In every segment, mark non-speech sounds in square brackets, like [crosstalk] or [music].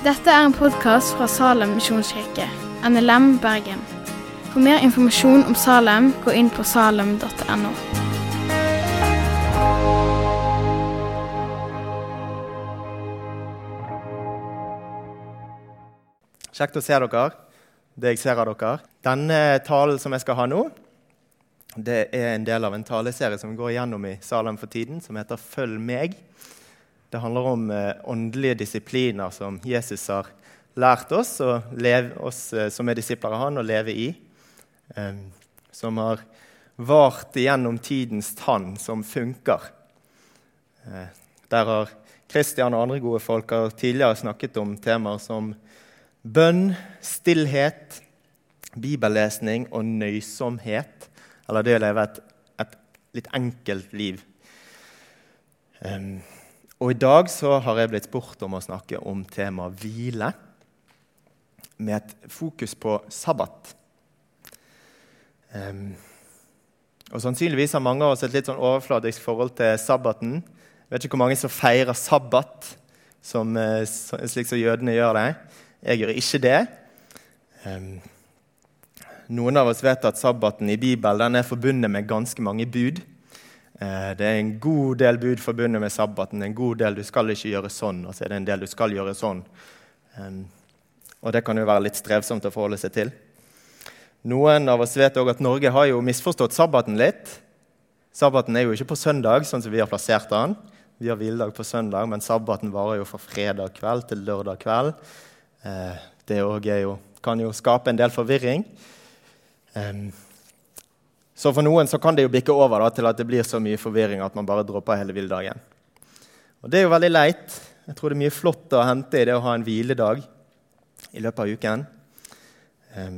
Dette er en podkast fra Salem misjonskirke, NLM Bergen. For mer informasjon om Salem, gå inn på salem.no. Kjekt å se dere. Det jeg ser av dere. Denne talen som jeg skal ha nå, det er en del av en taleserie som går igjennom i Salem for tiden, som heter 'Følg meg'. Det handler om eh, åndelige disipliner som Jesus har lært oss, og leve, oss eh, som er disipler av han, å leve i. Eh, som har vart igjennom tidens tann, som funker. Der har Kristian og andre gode folk har tidligere snakket om temaer som bønn, stillhet, bibellesning og nøysomhet. Eller det å leve et, et litt enkelt liv. Um, og I dag så har jeg blitt spurt om å snakke om temaet hvile, med et fokus på sabbat. Um, og Sannsynligvis har mange av oss et litt sånn overfladisk forhold til sabbaten. Jeg vet ikke hvor mange som feirer sabbat, som, eh, slik som jødene gjør det. Jeg gjør ikke det. Um, noen av oss vet at sabbaten i Bibelen er forbundet med ganske mange bud. Eh, det er en god del bud forbundet med sabbaten. En god del du skal ikke gjøre sånn, og så er det en del du skal gjøre sånn. Og det kan jo være litt strevsomt å forholde seg til. Noen av oss vet òg at Norge har jo misforstått sabbaten litt. Sabbaten er jo ikke på søndag, sånn som vi har plassert den. Vi har hviledag på søndag, men sabbaten varer jo fra fredag kveld til lørdag kveld. Eh, det òg kan jo skape en del forvirring. Så for noen så kan det jo bikke over da, til at det blir så mye forvirring at man bare dropper hele hviledagen. Og det er jo veldig leit. Jeg tror det er mye flott å hente i det å ha en hviledag i løpet av uken. Um,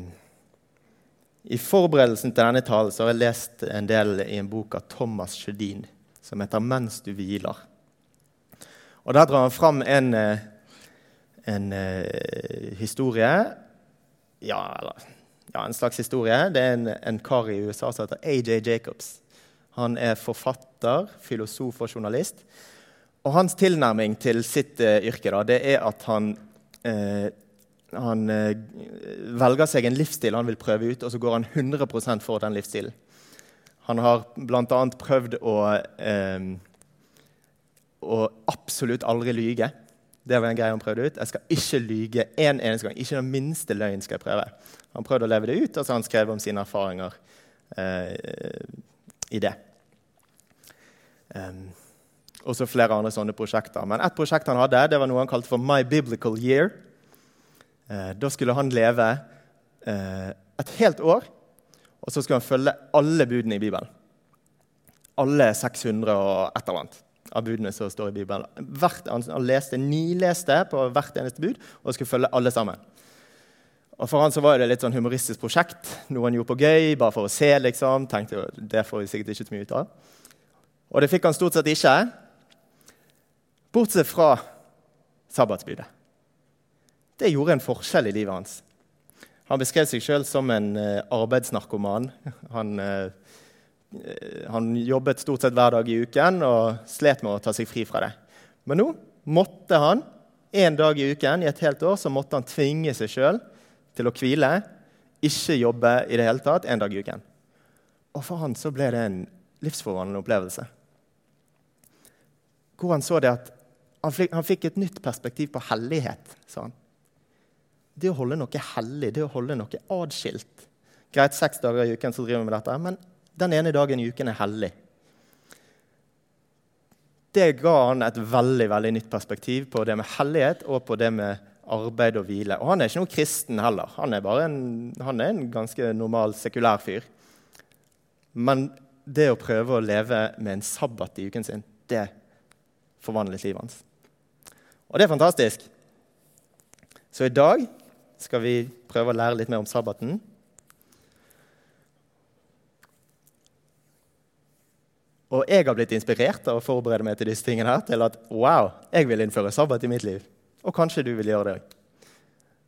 I forberedelsen til denne talen så har jeg lest en del i en bok av Thomas Sjødin som heter 'Mens du hviler'. Og Der drar han fram en, eh, en, en uh, historie ja, eller ja, en slags historie. Det er en, en kar i USA som heter AJ Jacobs. Han er forfatter, filosof og journalist. Og hans tilnærming til sitt uh, yrke da, det er at han, uh, han uh, velger seg en livsstil han vil prøve ut, og så går han 100% for den livsstilen. Han har bl.a. prøvd å, å absolutt aldri lyge. Det var en greie han prøvde ut. Jeg skal ikke lyge en eneste gang. Ikke den minste løgn skal jeg prøve. Han prøvde å leve det ut, og så han skrevet om sine erfaringer eh, i det. Um, og så flere andre sånne prosjekter. Men ett prosjekt han hadde, det var noe han kalte for My Biblical Year. Eh, da skulle han leve eh, et helt år, og så skulle han følge alle budene i Bibelen. Alle 600 og et eller annet av budene som står i Bibelen. Hvert, han leste, nileste på hvert eneste bud og skulle følge alle sammen. Og For han så var det litt sånn humoristisk prosjekt. Noe han gjorde på gøy, bare for å se. liksom. Tenkte Det får vi sikkert ikke så mye ut av. Og det fikk han stort sett ikke. Bortsett fra sabbatsbudet. Det gjorde en forskjell i livet hans. Han beskrev seg sjøl som en uh, arbeidsnarkoman. Han Eh, han jobbet stort sett hver dag i uken og slet med å ta seg fri fra det. Men nå måtte han en dag i uken i et helt år så måtte han tvinge seg sjøl til å hvile, ikke jobbe i det hele tatt en dag i uken. Og for han så ble det en livsforvandlende opplevelse. Hvor han så det at han fikk, han fikk et nytt perspektiv på hellighet. sa han. Det å holde noe hellig, det å holde noe adskilt. Greit, seks dager i uken så driver vi med dette, men den ene dagen i uken er hellig. Det ga han et veldig veldig nytt perspektiv på det med hellighet og på det med arbeid og hvile. Og han er ikke noen kristen heller. Han er en, han er en ganske normal, sekulær fyr. Men det å prøve å leve med en sabbat i uken sin, det forvandlet livet hans. Og det er fantastisk. Så i dag skal vi prøve å lære litt mer om sabbaten. Og jeg har blitt inspirert av å forberede meg til disse tingene her, til at wow, jeg vil innføre sabbat i mitt liv. Og kanskje du vil gjøre det òg.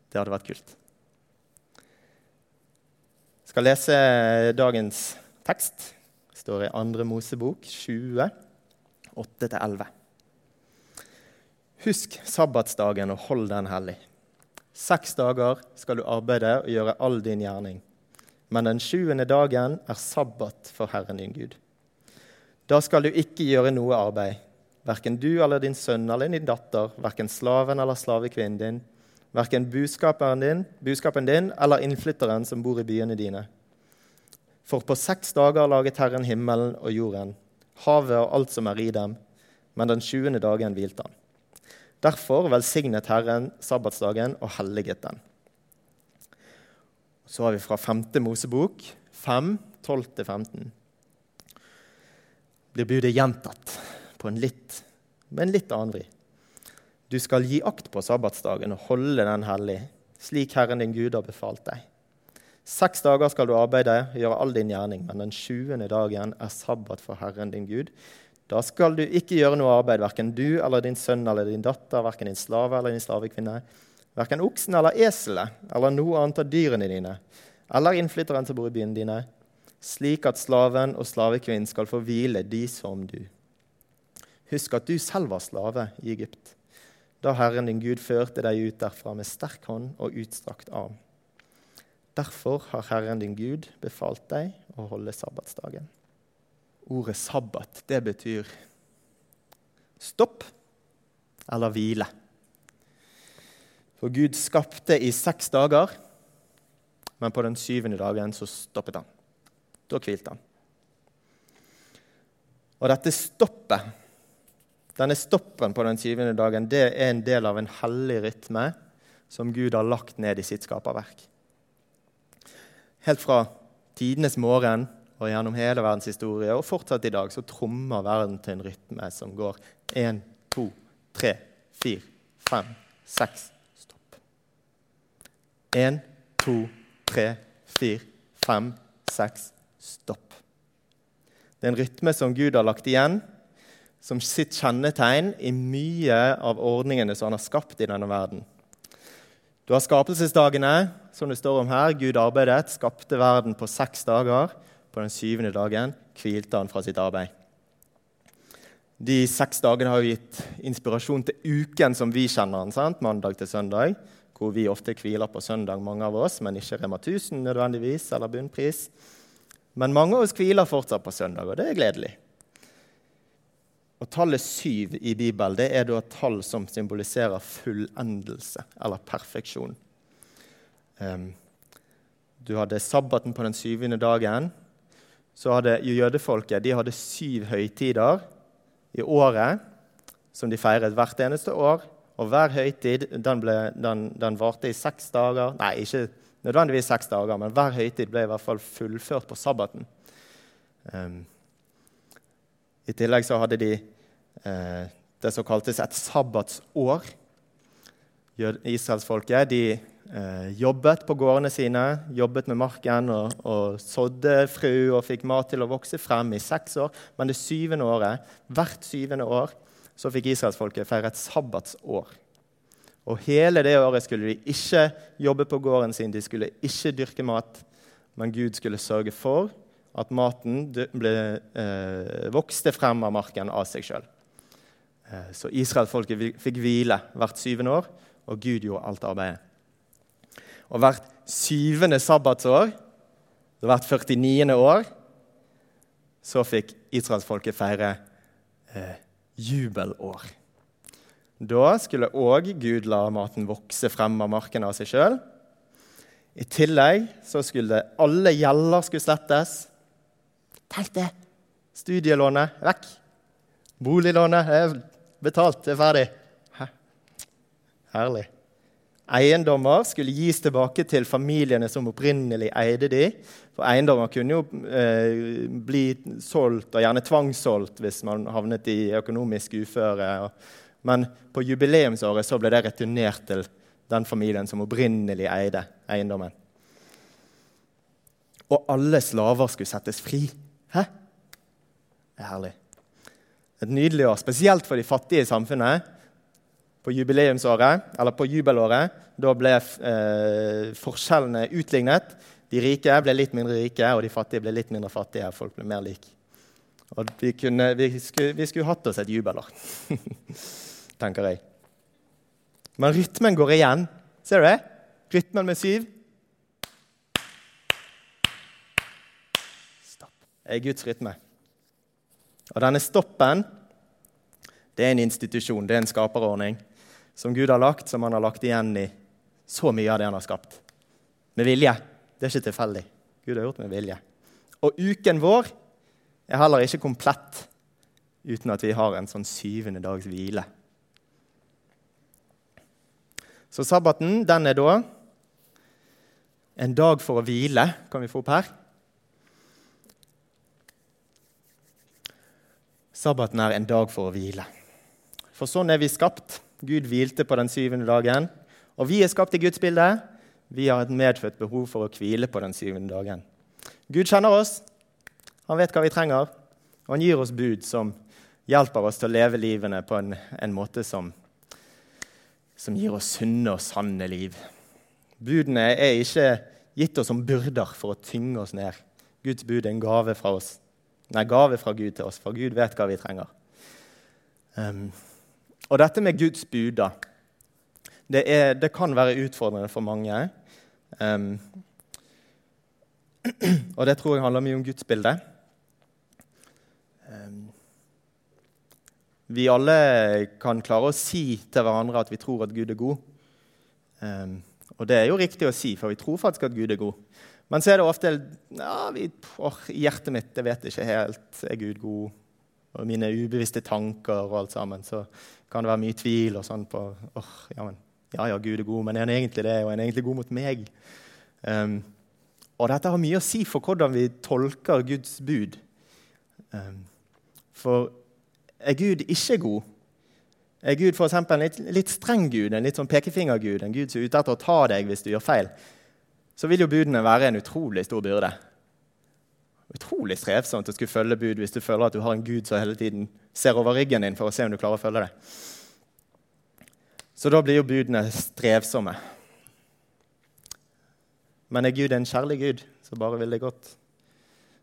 Det hadde vært kult. Jeg skal lese dagens tekst. Det står i 2. Mosebok 20, 8-11. Husk sabbatsdagen og hold den hellig. Seks dager skal du arbeide og gjøre all din gjerning. Men den sjuende dagen er sabbat for Herren din Gud. Da skal du ikke gjøre noe arbeid, verken du eller din sønn eller din datter, verken slaven eller slavekvinnen din, verken buskapen din, buskapen din eller innflytteren som bor i byene dine. For på seks dager laget Herren himmelen og jorden, havet og alt som er i dem, men den sjuende dagen hvilte han. Derfor velsignet Herren sabbatsdagen og helliget den. Så har vi fra 5. Mosebok 5, 12-15. Blir budet gjentatt på en litt, med en litt annen vri. Du skal gi akt på sabbatsdagen og holde den hellig, slik Herren din Gud har befalt deg. Seks dager skal du arbeide, gjøre all din gjerning, men den sjuende dagen er sabbat for Herren din Gud. Da skal du ikke gjøre noe arbeid, verken du eller din sønn eller din datter, verken din slave eller din slavekvinne, verken oksen eller eselet eller noe annet av dyrene dine, eller innflytteren som bor i byen dine, slik at slaven og slavekvinnen skal få hvile, de som du. Husk at du selv var slave i Egypt, da Herren din Gud førte deg ut derfra med sterk hånd og utstrakt arm. Derfor har Herren din Gud befalt deg å holde sabbatsdagen. Ordet sabbat, det betyr stopp eller hvile. For Gud skapte i seks dager, men på den syvende dagen så stoppet han. Da hvilte han. Og dette stoppet, denne stoppen på den syvende dagen, det er en del av en hellig rytme som Gud har lagt ned i sitt skaperverk. Helt fra tidenes morgen og gjennom hele verdens historie, og fortsatt i dag, så trommer verden til en rytme som går én, to, tre, fire, fem, seks Stopp. Én, to, tre, fire, fem, seks Stopp. Det er en rytme som Gud har lagt igjen som sitt kjennetegn i mye av ordningene som han har skapt i denne verden. Du har skapelsesdagene, som det står om her. Gud arbeidet, skapte verden på seks dager. På den syvende dagen hvilte han fra sitt arbeid. De seks dagene har gitt inspirasjon til uken som vi kjenner den, sant? mandag til søndag. Hvor vi ofte hviler på søndag, mange av oss, men ikke Rema 1000 nødvendigvis, eller bunnpris. Men mange av oss hviler fortsatt på søndag, og det er gledelig. Og Tallet syv i Bibelen det er da et tall som symboliserer fullendelse, eller perfeksjon. Um, du hadde sabbaten på den syvende dagen så hadde jødefolket de hadde syv høytider i året som de feiret hvert eneste år. Og hver høytid den, ble, den, den varte i seks dager. Nei, ikke nødvendigvis seks dager, men hver høytid ble i hvert fall fullført på sabbaten. Um, I tillegg så hadde de uh, det som kaltes et sabbatsår. Israelsfolket de eh, jobbet på gårdene sine, jobbet med marken og, og sådde frø og fikk mat til å vokse frem i seks år. Men det syvende året, hvert syvende år så fikk israelsfolket feire et sabbatsår. Og hele det året skulle de ikke jobbe på gården sin, de skulle ikke dyrke mat, men Gud skulle sørge for at maten ble, eh, vokste frem av marken av seg sjøl. Eh, så israelfolket fikk hvile hvert syvende år, og Gud gjorde alt arbeidet. Og hvert syvende sabbatsår, hvert 49. år, så fikk israelsfolket feire eh, jubelår. Da skulle òg Gud la maten vokse frem av marken av seg sjøl. I tillegg så skulle alle gjelder skulle slettes. Tenk det! Studielånet vekk. Boliglånet er betalt, det er ferdig. Hæ? Herlig. Eiendommer skulle gis tilbake til familiene som opprinnelig eide de. For eiendommer kunne jo eh, bli solgt, og gjerne tvangssolgt, hvis man havnet i økonomisk uføre. Men på jubileumsåret så ble det returnert til den familien som opprinnelig eide eiendommen. Og alle slaver skulle settes fri. Hæ? Det er herlig. Et nydelig år, spesielt for de fattige i samfunnet på jubileumsåret, eller på jubelåret, da ble eh, forskjellene utlignet. De rike ble litt mindre rike, og de fattige ble litt mindre fattige. Folk ble mer like. Og vi, kunne, vi, skulle, vi skulle hatt oss et jubelår, [laughs] tenker jeg. Men rytmen går igjen. Ser du det? Rytmen med syv. Stopp. Det er Guds rytme. Og denne stoppen det er en institusjon, det er en skaperordning som Gud har lagt, som han har lagt igjen i så mye av det han har skapt. Med vilje. Det er ikke tilfeldig. Gud har gjort med vilje. Og uken vår er heller ikke komplett uten at vi har en sånn syvende dags hvile. Så sabbaten den er da en dag for å hvile. Kan vi få opp her? Sabbaten er en dag for å hvile. For sånn er vi skapt. Gud hvilte på den syvende dagen. Og vi er skapt i Guds bilde. Vi har et medfødt behov for å hvile på den syvende dagen. Gud kjenner oss. Han vet hva vi trenger. Og han gir oss bud som hjelper oss til å leve livene på en, en måte som, som gir oss sunne og sanne liv. Budene er ikke gitt oss som byrder for å tynge oss ned. Guds bud er en gave fra oss. Nei, gave fra Gud til oss, for Gud vet hva vi trenger. Um, og dette med Guds bud, da, det, det kan være utfordrende for mange. Um, [clears throat] og det tror jeg handler mye om gudsbildet. Vi alle kan klare å si til hverandre at vi tror at Gud er god. Um, og det er jo riktig å si, for vi tror faktisk at Gud er god. Men så er det ofte ja, vi, or, hjertet mitt jeg vet ikke helt er Gud god og mine ubevisste tanker og alt sammen, så kan det være mye tvil og sånn på or, ja, men, ja, ja, Gud er god, men er han egentlig det? Og er han egentlig god mot meg? Um, og dette har mye å si for hvordan vi tolker Guds bud. Um, for er Gud ikke god? Er Gud eksempel, en litt, litt streng gud, en litt sånn pekefingergud, en gud som er ute etter å ta deg hvis du gjør feil, så vil jo budene være en utrolig stor byrde utrolig strevsomt å skulle følge bud hvis du føler at du har en gud som hele tiden ser over ryggen din for å se om du klarer å følge det. Så da blir jo budene strevsomme. Men er Gud en kjærlig Gud som bare vil det godt,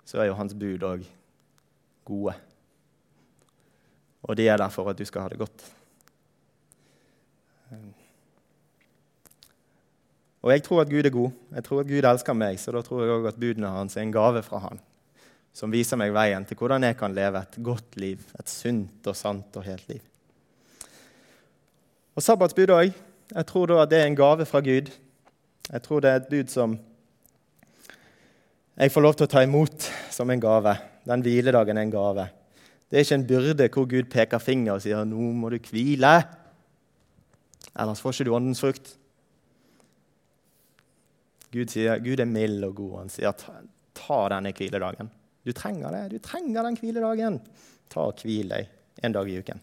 så er jo hans bud òg gode. Og de er der for at du skal ha det godt. Og jeg tror at Gud er god. Jeg tror at Gud elsker meg, så da tror jeg òg at budene hans er en gave fra han som viser meg veien til hvordan jeg kan leve et godt liv, et sunt og sant og helt liv. Og sabbatsbud òg. Jeg tror da at det er en gave fra Gud. Jeg tror det er et bud som jeg får lov til å ta imot som en gave. Den hviledagen er en gave. Det er ikke en byrde hvor Gud peker finger og sier 'nå må du hvile'. Ellers får ikke du åndens frukt. Gud sier Gud er mild og god. Han sier 'ta denne hviledagen'. Du trenger det. Du trenger den hviledagen. Ta og hvil deg en dag i uken.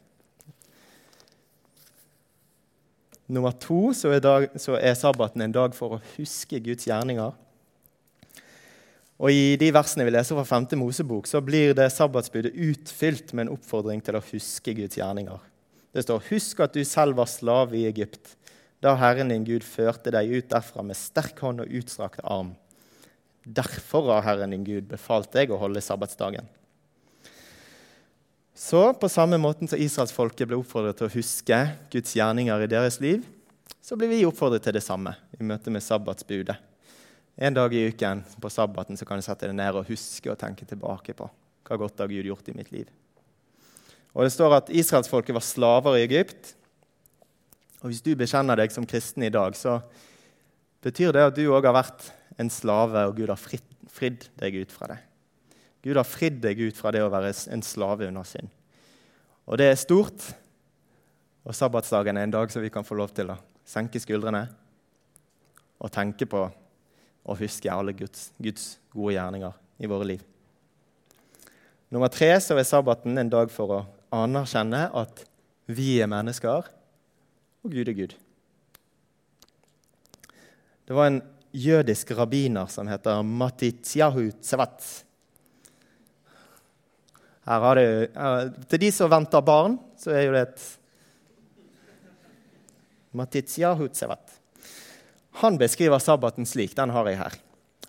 Nummer to så er, dag, så er, sabbaten en dag for å huske Guds gjerninger. Og I de versene vi leser fra 5. Mosebok, så blir det sabbatsbudet utfylt med en oppfordring til å huske Guds gjerninger. Det står 'Husk at du selv var slave i Egypt', da Herren din Gud førte deg ut derfra med sterk hånd og utstrakt arm. Derfor har Herren din Gud befalt deg å holde sabbatsdagen. Så på samme måten som israelsfolket ble oppfordret til å huske Guds gjerninger i deres liv, så blir vi oppfordret til det samme i møte med sabbatsbudet. En dag i uken på sabbaten så kan du sette deg ned og huske og tenke tilbake på hva godt har Gud gjort i mitt liv. Og Det står at israelsfolket var slaver i Egypt. Og Hvis du bekjenner deg som kristen i dag, så betyr det at du òg har vært en slave, og Gud har fridd, fridd deg ut fra det. Gud har fridd deg ut fra det å være en slave under synd. Og det er stort. Og sabbatsdagen er en dag som vi kan få lov til å senke skuldrene og tenke på og huske alle Guds, Guds gode gjerninger i våre liv. Nummer tre så er sabbaten en dag for å anerkjenne at vi er mennesker, og Gud er Gud. Det var en jødisk rabbiner som heter Matityahu Tsevat. Her har du, til de som venter barn, så er jo det et Matityahu Tsevat. Han beskriver sabbaten slik. Den har jeg her.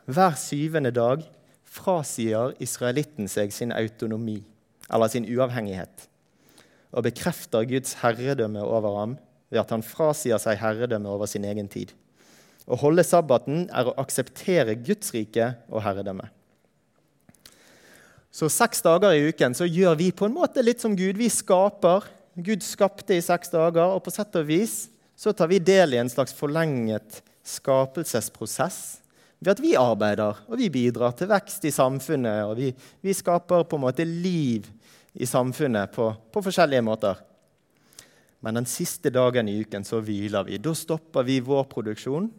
Hver syvende dag frasier israelitten seg sin autonomi, eller sin uavhengighet, og bekrefter Guds herredømme over ham ved at han frasier seg herredømme over sin egen tid. Å holde sabbaten er å akseptere Guds rike og herredømme. Så seks dager i uken så gjør vi på en måte litt som Gud. Vi skaper. Gud skapte i seks dager, og på sett og vis så tar vi del i en slags forlenget skapelsesprosess ved at vi arbeider og vi bidrar til vekst i samfunnet. Og vi, vi skaper på en måte liv i samfunnet på, på, forskjellige måter. Men den siste dagen i uken så hviler vi. Da stopper vi vår produksjon.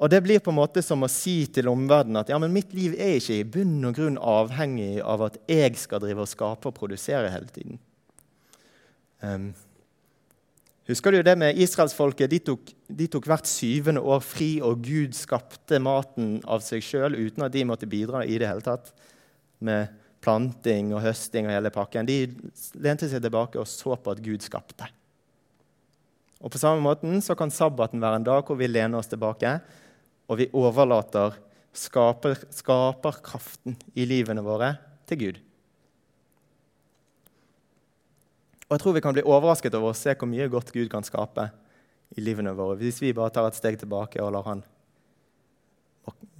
Og det blir på en måte som å si til omverdenen at ja, men mitt liv er ikke i bunn og grunn avhengig av at jeg skal drive og skape og produsere hele tiden. Um, Husker du det med israelsfolket? De de tok hvert syvende år fri, og Gud skapte maten av seg sjøl uten at de måtte bidra i det hele tatt med planting og høsting og hele pakken. De lente seg tilbake og så på at Gud skapte. Og På samme måten så kan sabbaten være en dag hvor vi lener oss tilbake, og vi overlater skaper, skaperkraften i livene våre til Gud. Og jeg tror vi kan bli overrasket over å se hvor mye godt Gud kan skape i livene våre hvis vi bare tar et steg tilbake og lar Han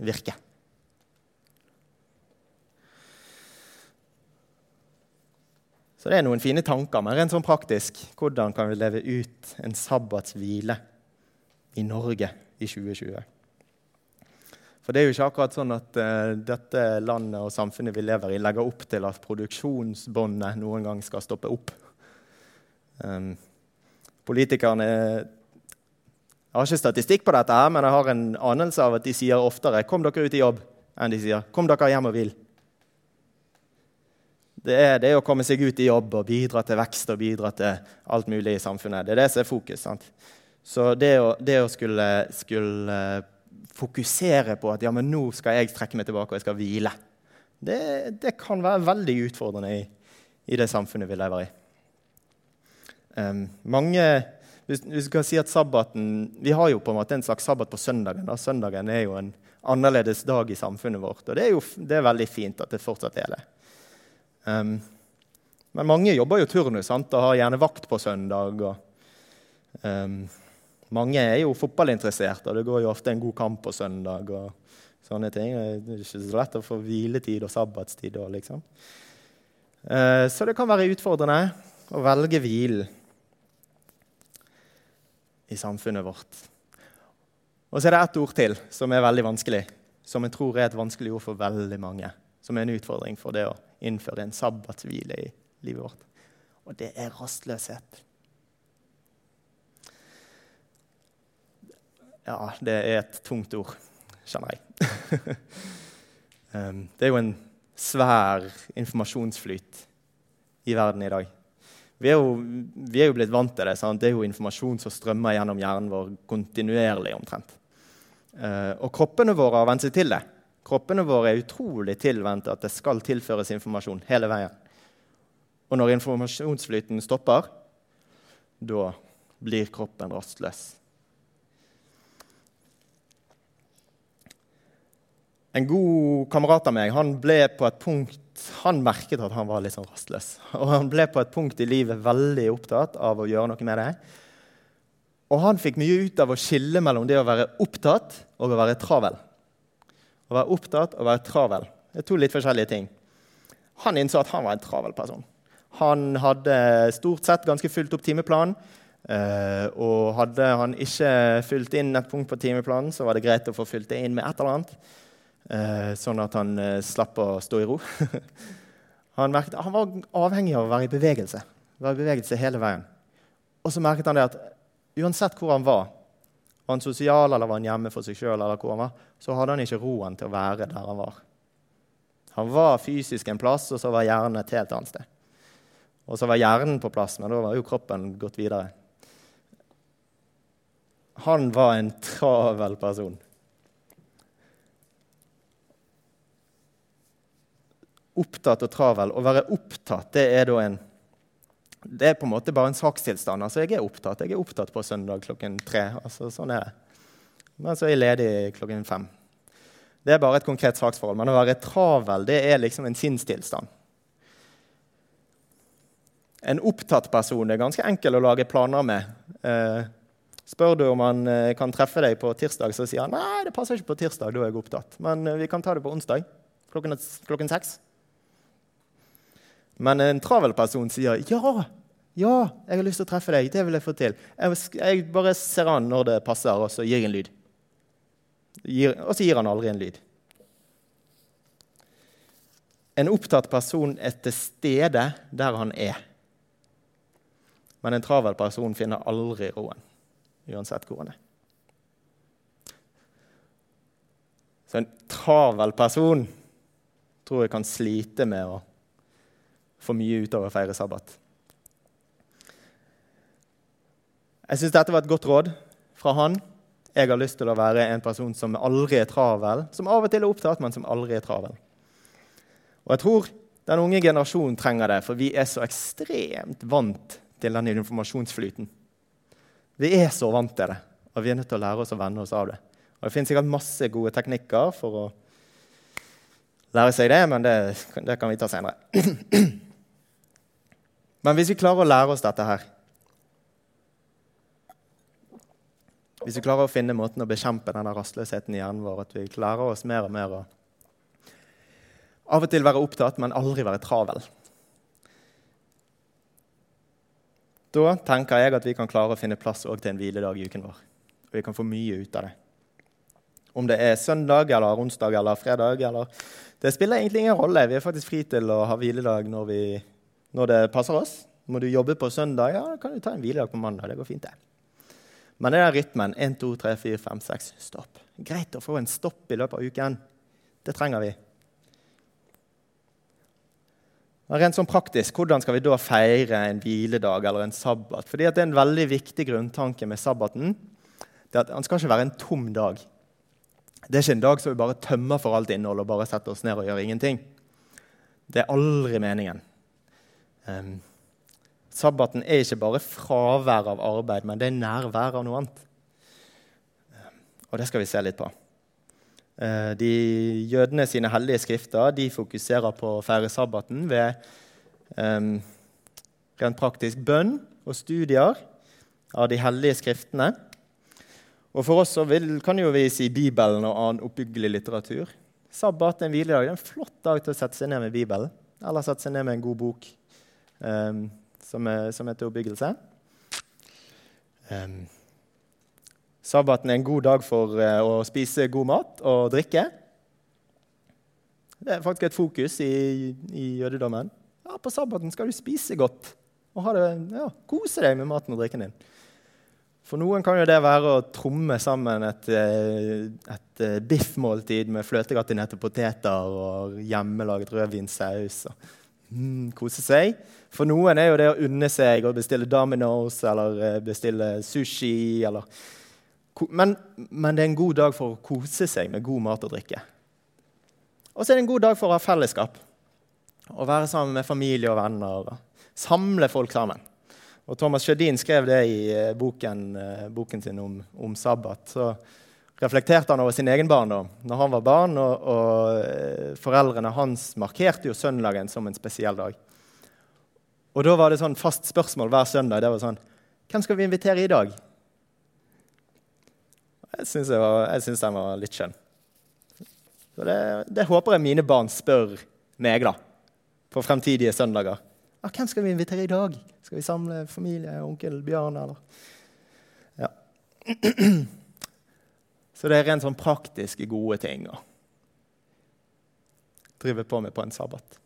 virke. Så det er noen fine tanker, men rent sånn praktisk hvordan kan vi leve ut en sabbatshvile i Norge i 2020? For det er jo ikke akkurat sånn at uh, dette landet og samfunnet vi lever i, legger opp til at produksjonsbåndet noen gang skal stoppe opp. Um, politikerne Jeg har ikke statistikk på dette, her, men jeg har en anelse av at de sier oftere 'kom dere ut i jobb' enn de sier 'kom dere hjem og hvil'. Det er det å komme seg ut i jobb og bidra til vekst og bidra til alt mulig i samfunnet. Det er det som er fokus. sant? Så det å, det å skulle, skulle, fokusere på at ja, men nå skal jeg trekke meg tilbake og jeg skal hvile, det, det kan være veldig utfordrende i, i det samfunnet vi lever i. Um, mange, hvis, hvis vi kan si at sabbaten, Vi har jo på en måte en slags sabbat på søndagen. Da. Søndagen er jo en annerledes dag i samfunnet vårt. Og det er jo det er veldig fint at det fortsatt er det. Um, men mange jobber jo turnus sant? og har gjerne vakt på søndag. Og, um, mange er jo fotballinteresserte, og det går jo ofte en god kamp på søndag. og sånne ting. Det er ikke så lett å få hviletid og sabbatstid. da, liksom. uh, så det kan være utfordrende å velge hvilen i samfunnet vårt. Og så er det ett ord til som er veldig vanskelig, som jeg tror er et vanskelig ord for veldig mange. Som er en utfordring for det å innføre en sabbatshvile i livet vårt. Og det er rastløshet. Ja, det er et tungt ord, skjønner jeg. Um, [laughs] det er jo en svær informasjonsflyt i verden i dag. Vi er, jo, vi er jo, blitt vant til det. Sant? Det er jo informasjon som strømmer gjennom hjernen vår kontinuerlig. omtrent. Uh, og kroppene våre har vent seg til det. Kroppene våre er utrolig tilvendt at det skal tilføres informasjon hele veien. Og når informasjonsflyten stopper, da blir kroppen rastløs. En god kamerat av meg han ble på et punkt han merket at han var litt sånn rastløs. Og han ble på et punkt i livet veldig opptatt av å gjøre noe med det. Og han fikk mye ut av å skille mellom det å være opptatt og å være travel. Å være opptatt og være travel. Det er to litt forskjellige ting. Han innså at han var en travel person. Han hadde stort sett ganske fulgt opp timeplanen. Uh, og hadde han ikke fylt inn et punkt på timeplanen, så var det greit å få fylt det inn med et eller annet eh, sånn at han eh, slapp å stå i ro. [laughs] han, merket, han, var avhengig av å være i bevegelse. Være i bevegelse hele veien. Og så merket han det at uansett hvor han var, var han sosial eller var han hjemme for seg sjøl, så hadde han ikke roen til å være der han var. Han var fysisk en plass, og så var hjernen et helt annet sted. Og så var hjernen på plass, men da var jo kroppen gått videre. Han var en travel person. Opptatt og travel. Å være opptatt det er en det er på en måte bare en sakstilstand. Altså, jeg er opptatt Jeg er opptatt på søndag klokken tre. Altså, sånn er det. Men så er jeg ledig klokken fem. Det er bare et konkret saksforhold. Men å være travel det er liksom en sinnstilstand. En opptatt person er ganske enkel å lage planer med. Eh, spør du om han eh, kan treffe deg på tirsdag, så sier han nei, det passer ikke på tirsdag. da er jeg opptatt. Men eh, vi kan ta det på onsdag klokken, klokken seks. Men en travel person sier ja, ja, jeg har lyst til å treffe deg. Det vil jeg få til. Jeg, bare ser an når det passer, og så gir jeg en lyd. Og så gir han aldri en lyd. En opptatt person er til stede der han er. Men en travel person finner aldri roen, uansett hvor han er. Så en travel person tror jeg kan slite med å få mye utover å feire sabbat. Jeg syns dette var et godt råd fra han. Jeg har lyst til å være en person som aldri er travel, som av og til er opptatt, men som aldri er travel. Og jeg tror den unge generasjonen trenger det, for vi er så ekstremt vant til den informasjonsflyten. Vi er så vant til det, og vi er nødt til å lære oss å venne oss av det. Og Det finnes sikkert masse gode teknikker for å lære seg det, men det, det kan vi ta senere. [clears throat] Men hvis vi klarer å lære oss dette her Hvis vi klarer å finne måten å bekjempe denne rastløsheten i hjernen vår, at vi klarer oss mer og mer å av og til være opptatt, men aldri være travel. Da tenker jeg at vi kan klare å finne plass til en hviledag i uken vår. Og vi kan få mye ut av det. Om det er søndag eller onsdag eller fredag eller Det spiller egentlig ingen rolle. Vi er faktisk fri til å ha hviledag når, vi, når det passer oss. Må du jobbe på søndag, ja, kan du ta en hviledag på mandag. Det går fint, det. Men det er rytmen 1, 2, 3, 4, 5, 6, stopp. Greit å få en stopp i løpet av uken. Det trenger vi. Rent sånn praktisk, Hvordan skal vi da feire en hviledag eller en sabbat? Fordi Det er en veldig viktig grunntanke med sabbaten. det er at Den skal ikke være en tom dag. Det er ikke en dag som vi bare tømmer for alt innhold og bare setter oss ned og gjør ingenting. Det er aldri meningen. Um, sabbaten er ikke bare fravær av arbeid, men det er nærvær av noe annet. Um, og det skal vi se litt på. Uh, de Jødene sine hellige skrifter de fokuserer på å feire sabbaten ved um, rent praktisk bønn og studier av de hellige skriftene. Og For oss vil, kan jo vi si Bibelen og annen oppbyggelig litteratur. Sabbat en hviledag. Det er en flott dag til å sette seg ned med Bibelen. Eller sette seg ned med en god bok um, som, er, som er til oppbyggelse. Um, Sabbaten er en god dag for uh, å spise god mat og drikke. Det er faktisk et fokus i, i jødedommen. Ja, på sabbaten skal du spise godt og det, ja, kose deg med maten og drikken din. For noen kan jo det være å tromme sammen et, eh, et eh, biffmåltid med fløtegratinerte poteter og hjemmelaget rødvinsaus. Mm, kose seg. For noen er jo det å unne seg å bestille Dominoes eller bestille sushi eller men, men, det er en god dag for å kose seg med god mat og drikke. Og så er det en god dag for å ha fellesskap. Å være sammen med familie og venner. Og samle folk sammen. Og Thomas Sjødin skrev det i eh, boken, eh, boken sin om, om, sabbat. Så reflekterte han over sin egen barndom når han var barn. Og, og eh, foreldrene hans markerte jo søndagen som en spesiell dag. Og da var det sånn fast spørsmål hver søndag. det var sånn, Hvem skal vi invitere i dag? Jeg syns den var litt skjønn. Så det, det, håper jeg mine barn spør meg da, på fremtidige søndager. Ah, hvem skal vi invitere i dag? Skal vi samle familie? Onkel Bjørn? eller? Ja. [clears throat] Så det er rent sånn praktiske, gode ting å drive på med på en sabbat.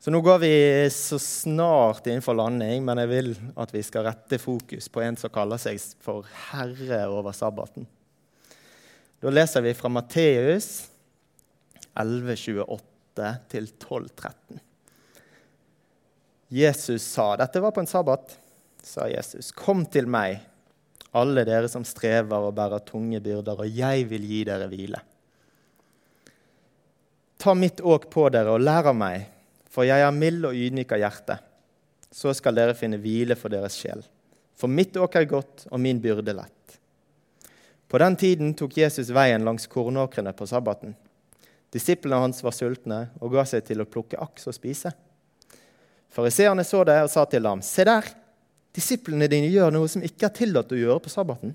Så nå går vi så snart innenfor landing, men jeg vil at vi skal rette fokus på en som kaller seg for herre over sabbaten. Da leser vi fra Matteus 11,28 12,13. Jesus sa Dette var på en sabbat. sa Jesus, Kom til meg, alle dere som strever og bærer tunge byrder, og jeg vil gi dere hvile. Ta mitt åk på dere og lær av meg for jeg er mild og ydmyk av hjerte. Så skal dere finne hvile for deres sjel. For mitt åk er godt, og min byrde lett. På den tiden tok Jesus veien langs kornåkrene på sabbaten. Disiplene hans var sultne og ga seg til å plukke aks og spise. Fariseerne så det og sa til ham, Se der, disiplene dine gjør noe som ikke er tillatt å gjøre på sabbaten.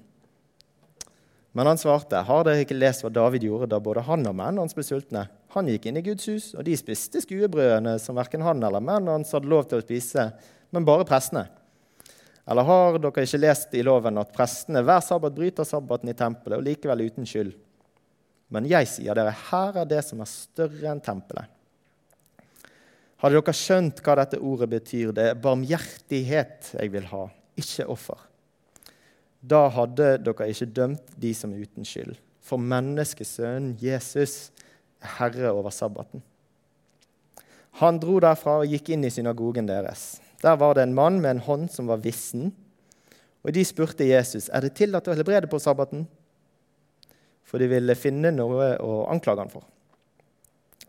Men han svarte, Har dere ikke lest hva David gjorde da både han og mennene hans ble sultne? Han gikk inn i Guds hus, og de spiste skuebrødene som verken han eller mennene hans hadde lov til å spise, men bare prestene. Eller har dere ikke lest i loven at prestene hver sabbat bryter sabbaten i tempelet, og likevel uten skyld? Men jeg sier dere, her er det som er større enn tempelet. Hadde dere skjønt hva dette ordet betyr? Det er barmhjertighet jeg vil ha, ikke offer. Da hadde dere ikke dømt de som er uten skyld. For menneskesønnen Jesus er herre over sabbaten. Han dro derfra og gikk inn i synagogen deres. Der var det en mann med en hånd som var vissen. Og de spurte Jesus er det tillatt å helbrede på sabbaten. For de ville finne noe å anklage han for.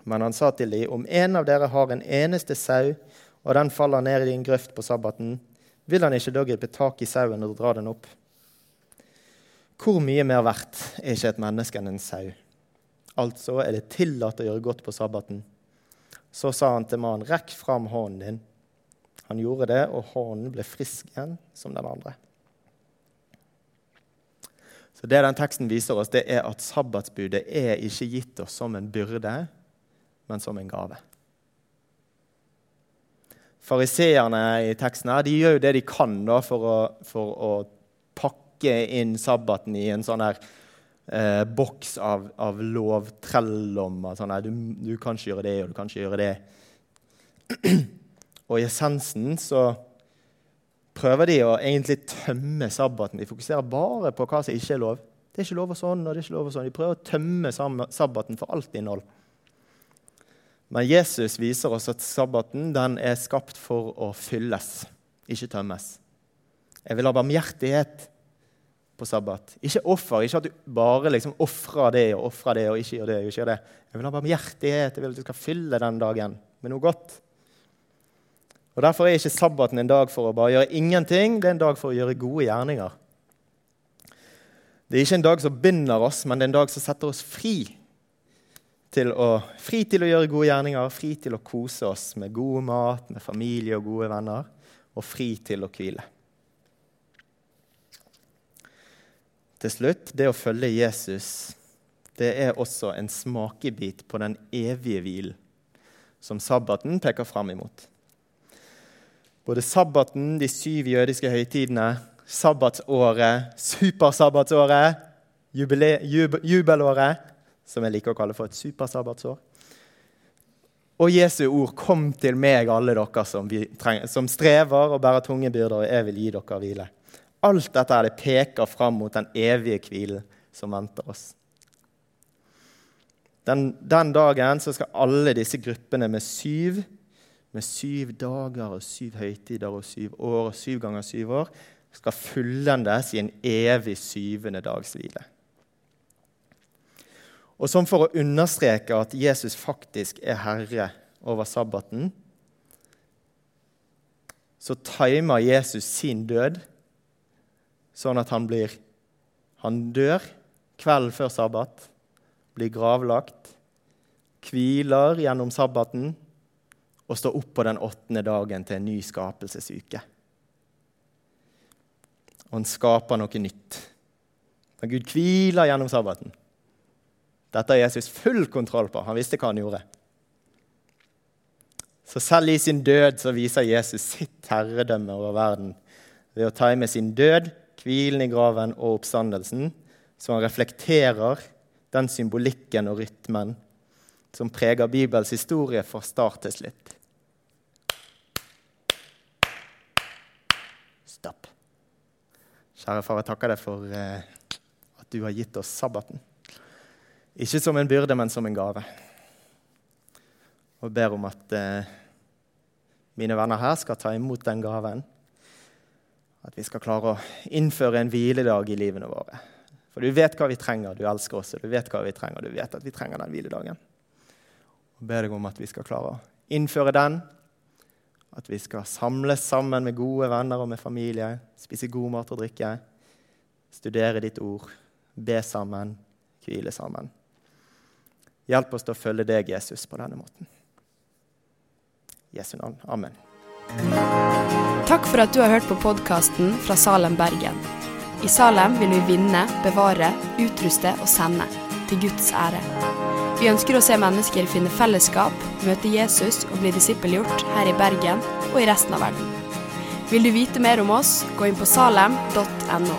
Men han sa til dem, om en av dere har en eneste sau, og den faller ned i en grøft på sabbaten, vil han ikke da gripe tak i sauen og dra den opp? Hvor mye mer verdt er ikke et menneske enn en sau? Altså er det tillatt å gjøre godt på sabbaten. Så sa han til mannen, rekk fram hånden din. Han gjorde det, og hånden ble frisk igjen som den andre. Så Det den teksten viser oss, det er at sabbatsbudet er ikke gitt oss som en byrde, men som en gave. Fariseerne i teksten her, de gjør jo det de kan da, for, å, for å pakke inn sabbaten i en sånn her eh, boks av, av lovtrellommer. Sånn du, du, kan ikke gjøre det, og du kan ikke gjøre det. [clears throat] Og i essensen så prøver de å egentlig tømme sabbaten. De fokuserer bare på hva som ikke er lov. Det er ikke lov og sånn, og det er ikke lov og sånn. De prøver å tømme sabbaten for alt innhold. Men Jesus viser oss at sabbaten er skapt for å fylles, ikke tømmes. Jeg vil ha barmhjertighet på sabbat. Ikke offer. Ikke at du bare liksom ofrer det og ofrer det og ikke gjør det. og ikke gjør det. Jeg vil ha barmhjertighet. Jeg vil at du skal fylle den dagen med noe godt. Og Derfor er ikke sabbaten en dag for å bare gjøre ingenting, det er en dag for å gjøre gode gjerninger. Det er ikke en dag som binder oss, men det er en dag som setter oss fri til å, fri til å gjøre gode gjerninger, fri til å kose oss med god mat, med familie og gode venner, og fri til å hvile. Til slutt, det å følge Jesus, det er også en smakebit på den evige hvilen som sabbaten peker fram imot. Både sabbaten, de syv jødiske høytidene, sabbatsåret, supersabbatsåret, jubelåret som jeg liker å kalle for et supersabbatsår. Og Jesu ord 'Kom til meg, alle dere som, trenger, som strever og bærer tunge byrder, og jeg vil gi dere hvile'. Alt dette er det peker fram mot den evige hvilen som venter oss. Den, den, dagen skal alle disse gruppene med syv, med syv dager og syv høytider og syv år og syv ganger syv år skal fullendes i en evig syvende dags hvile. Og som for å understreke at Jesus faktisk er herre over sabbaten, så timer Jesus sin død sånn at han blir Han dør kvelden før sabbat, blir gravlagt, hviler gjennom sabbaten og står opp på den åttende dagen til en ny skapelsesuke. Og han skaper noe nytt. Men Gud hviler gjennom sabbaten. Dette har Jesus full kontroll på. Han visste hva han gjorde. Så selv i sin død så viser Jesus sitt herredømme over verden ved å ta med sin død, hvilen i graven og oppstandelsen, så han reflekterer den symbolikken og rytmen som preger Bibels historie fra start til slutt. Stopp. Kjære far, jeg takker deg for eh, at du har gitt oss sabbaten. Ikke som en byrde, men som en gave. Og ber om at eh, mine venner her skal ta imot den gaven. At vi skal klare å innføre en hviledag i livene våre. For du vet hva vi trenger, du elsker oss, og du vet hva vi trenger. Du vet at vi trenger den hviledagen. Og ber deg om at vi skal klare å innføre den. At vi skal samles sammen med gode venner og med familie, spise god mat og drikke, studere ditt ord, be sammen, hvile sammen. Hjelp oss til å følge deg, Jesus, på denne måten. Jesu navn. Amen. Takk for at du har hørt på podkasten fra Salem, Bergen. I Salem vil vi vinne, bevare, utruste og sende. Til Guds ære. Vi ønsker å se mennesker finne fellesskap, møte Jesus og bli disippelgjort her i Bergen og i resten av verden. Vil du vite mer om oss, gå inn på salem.no.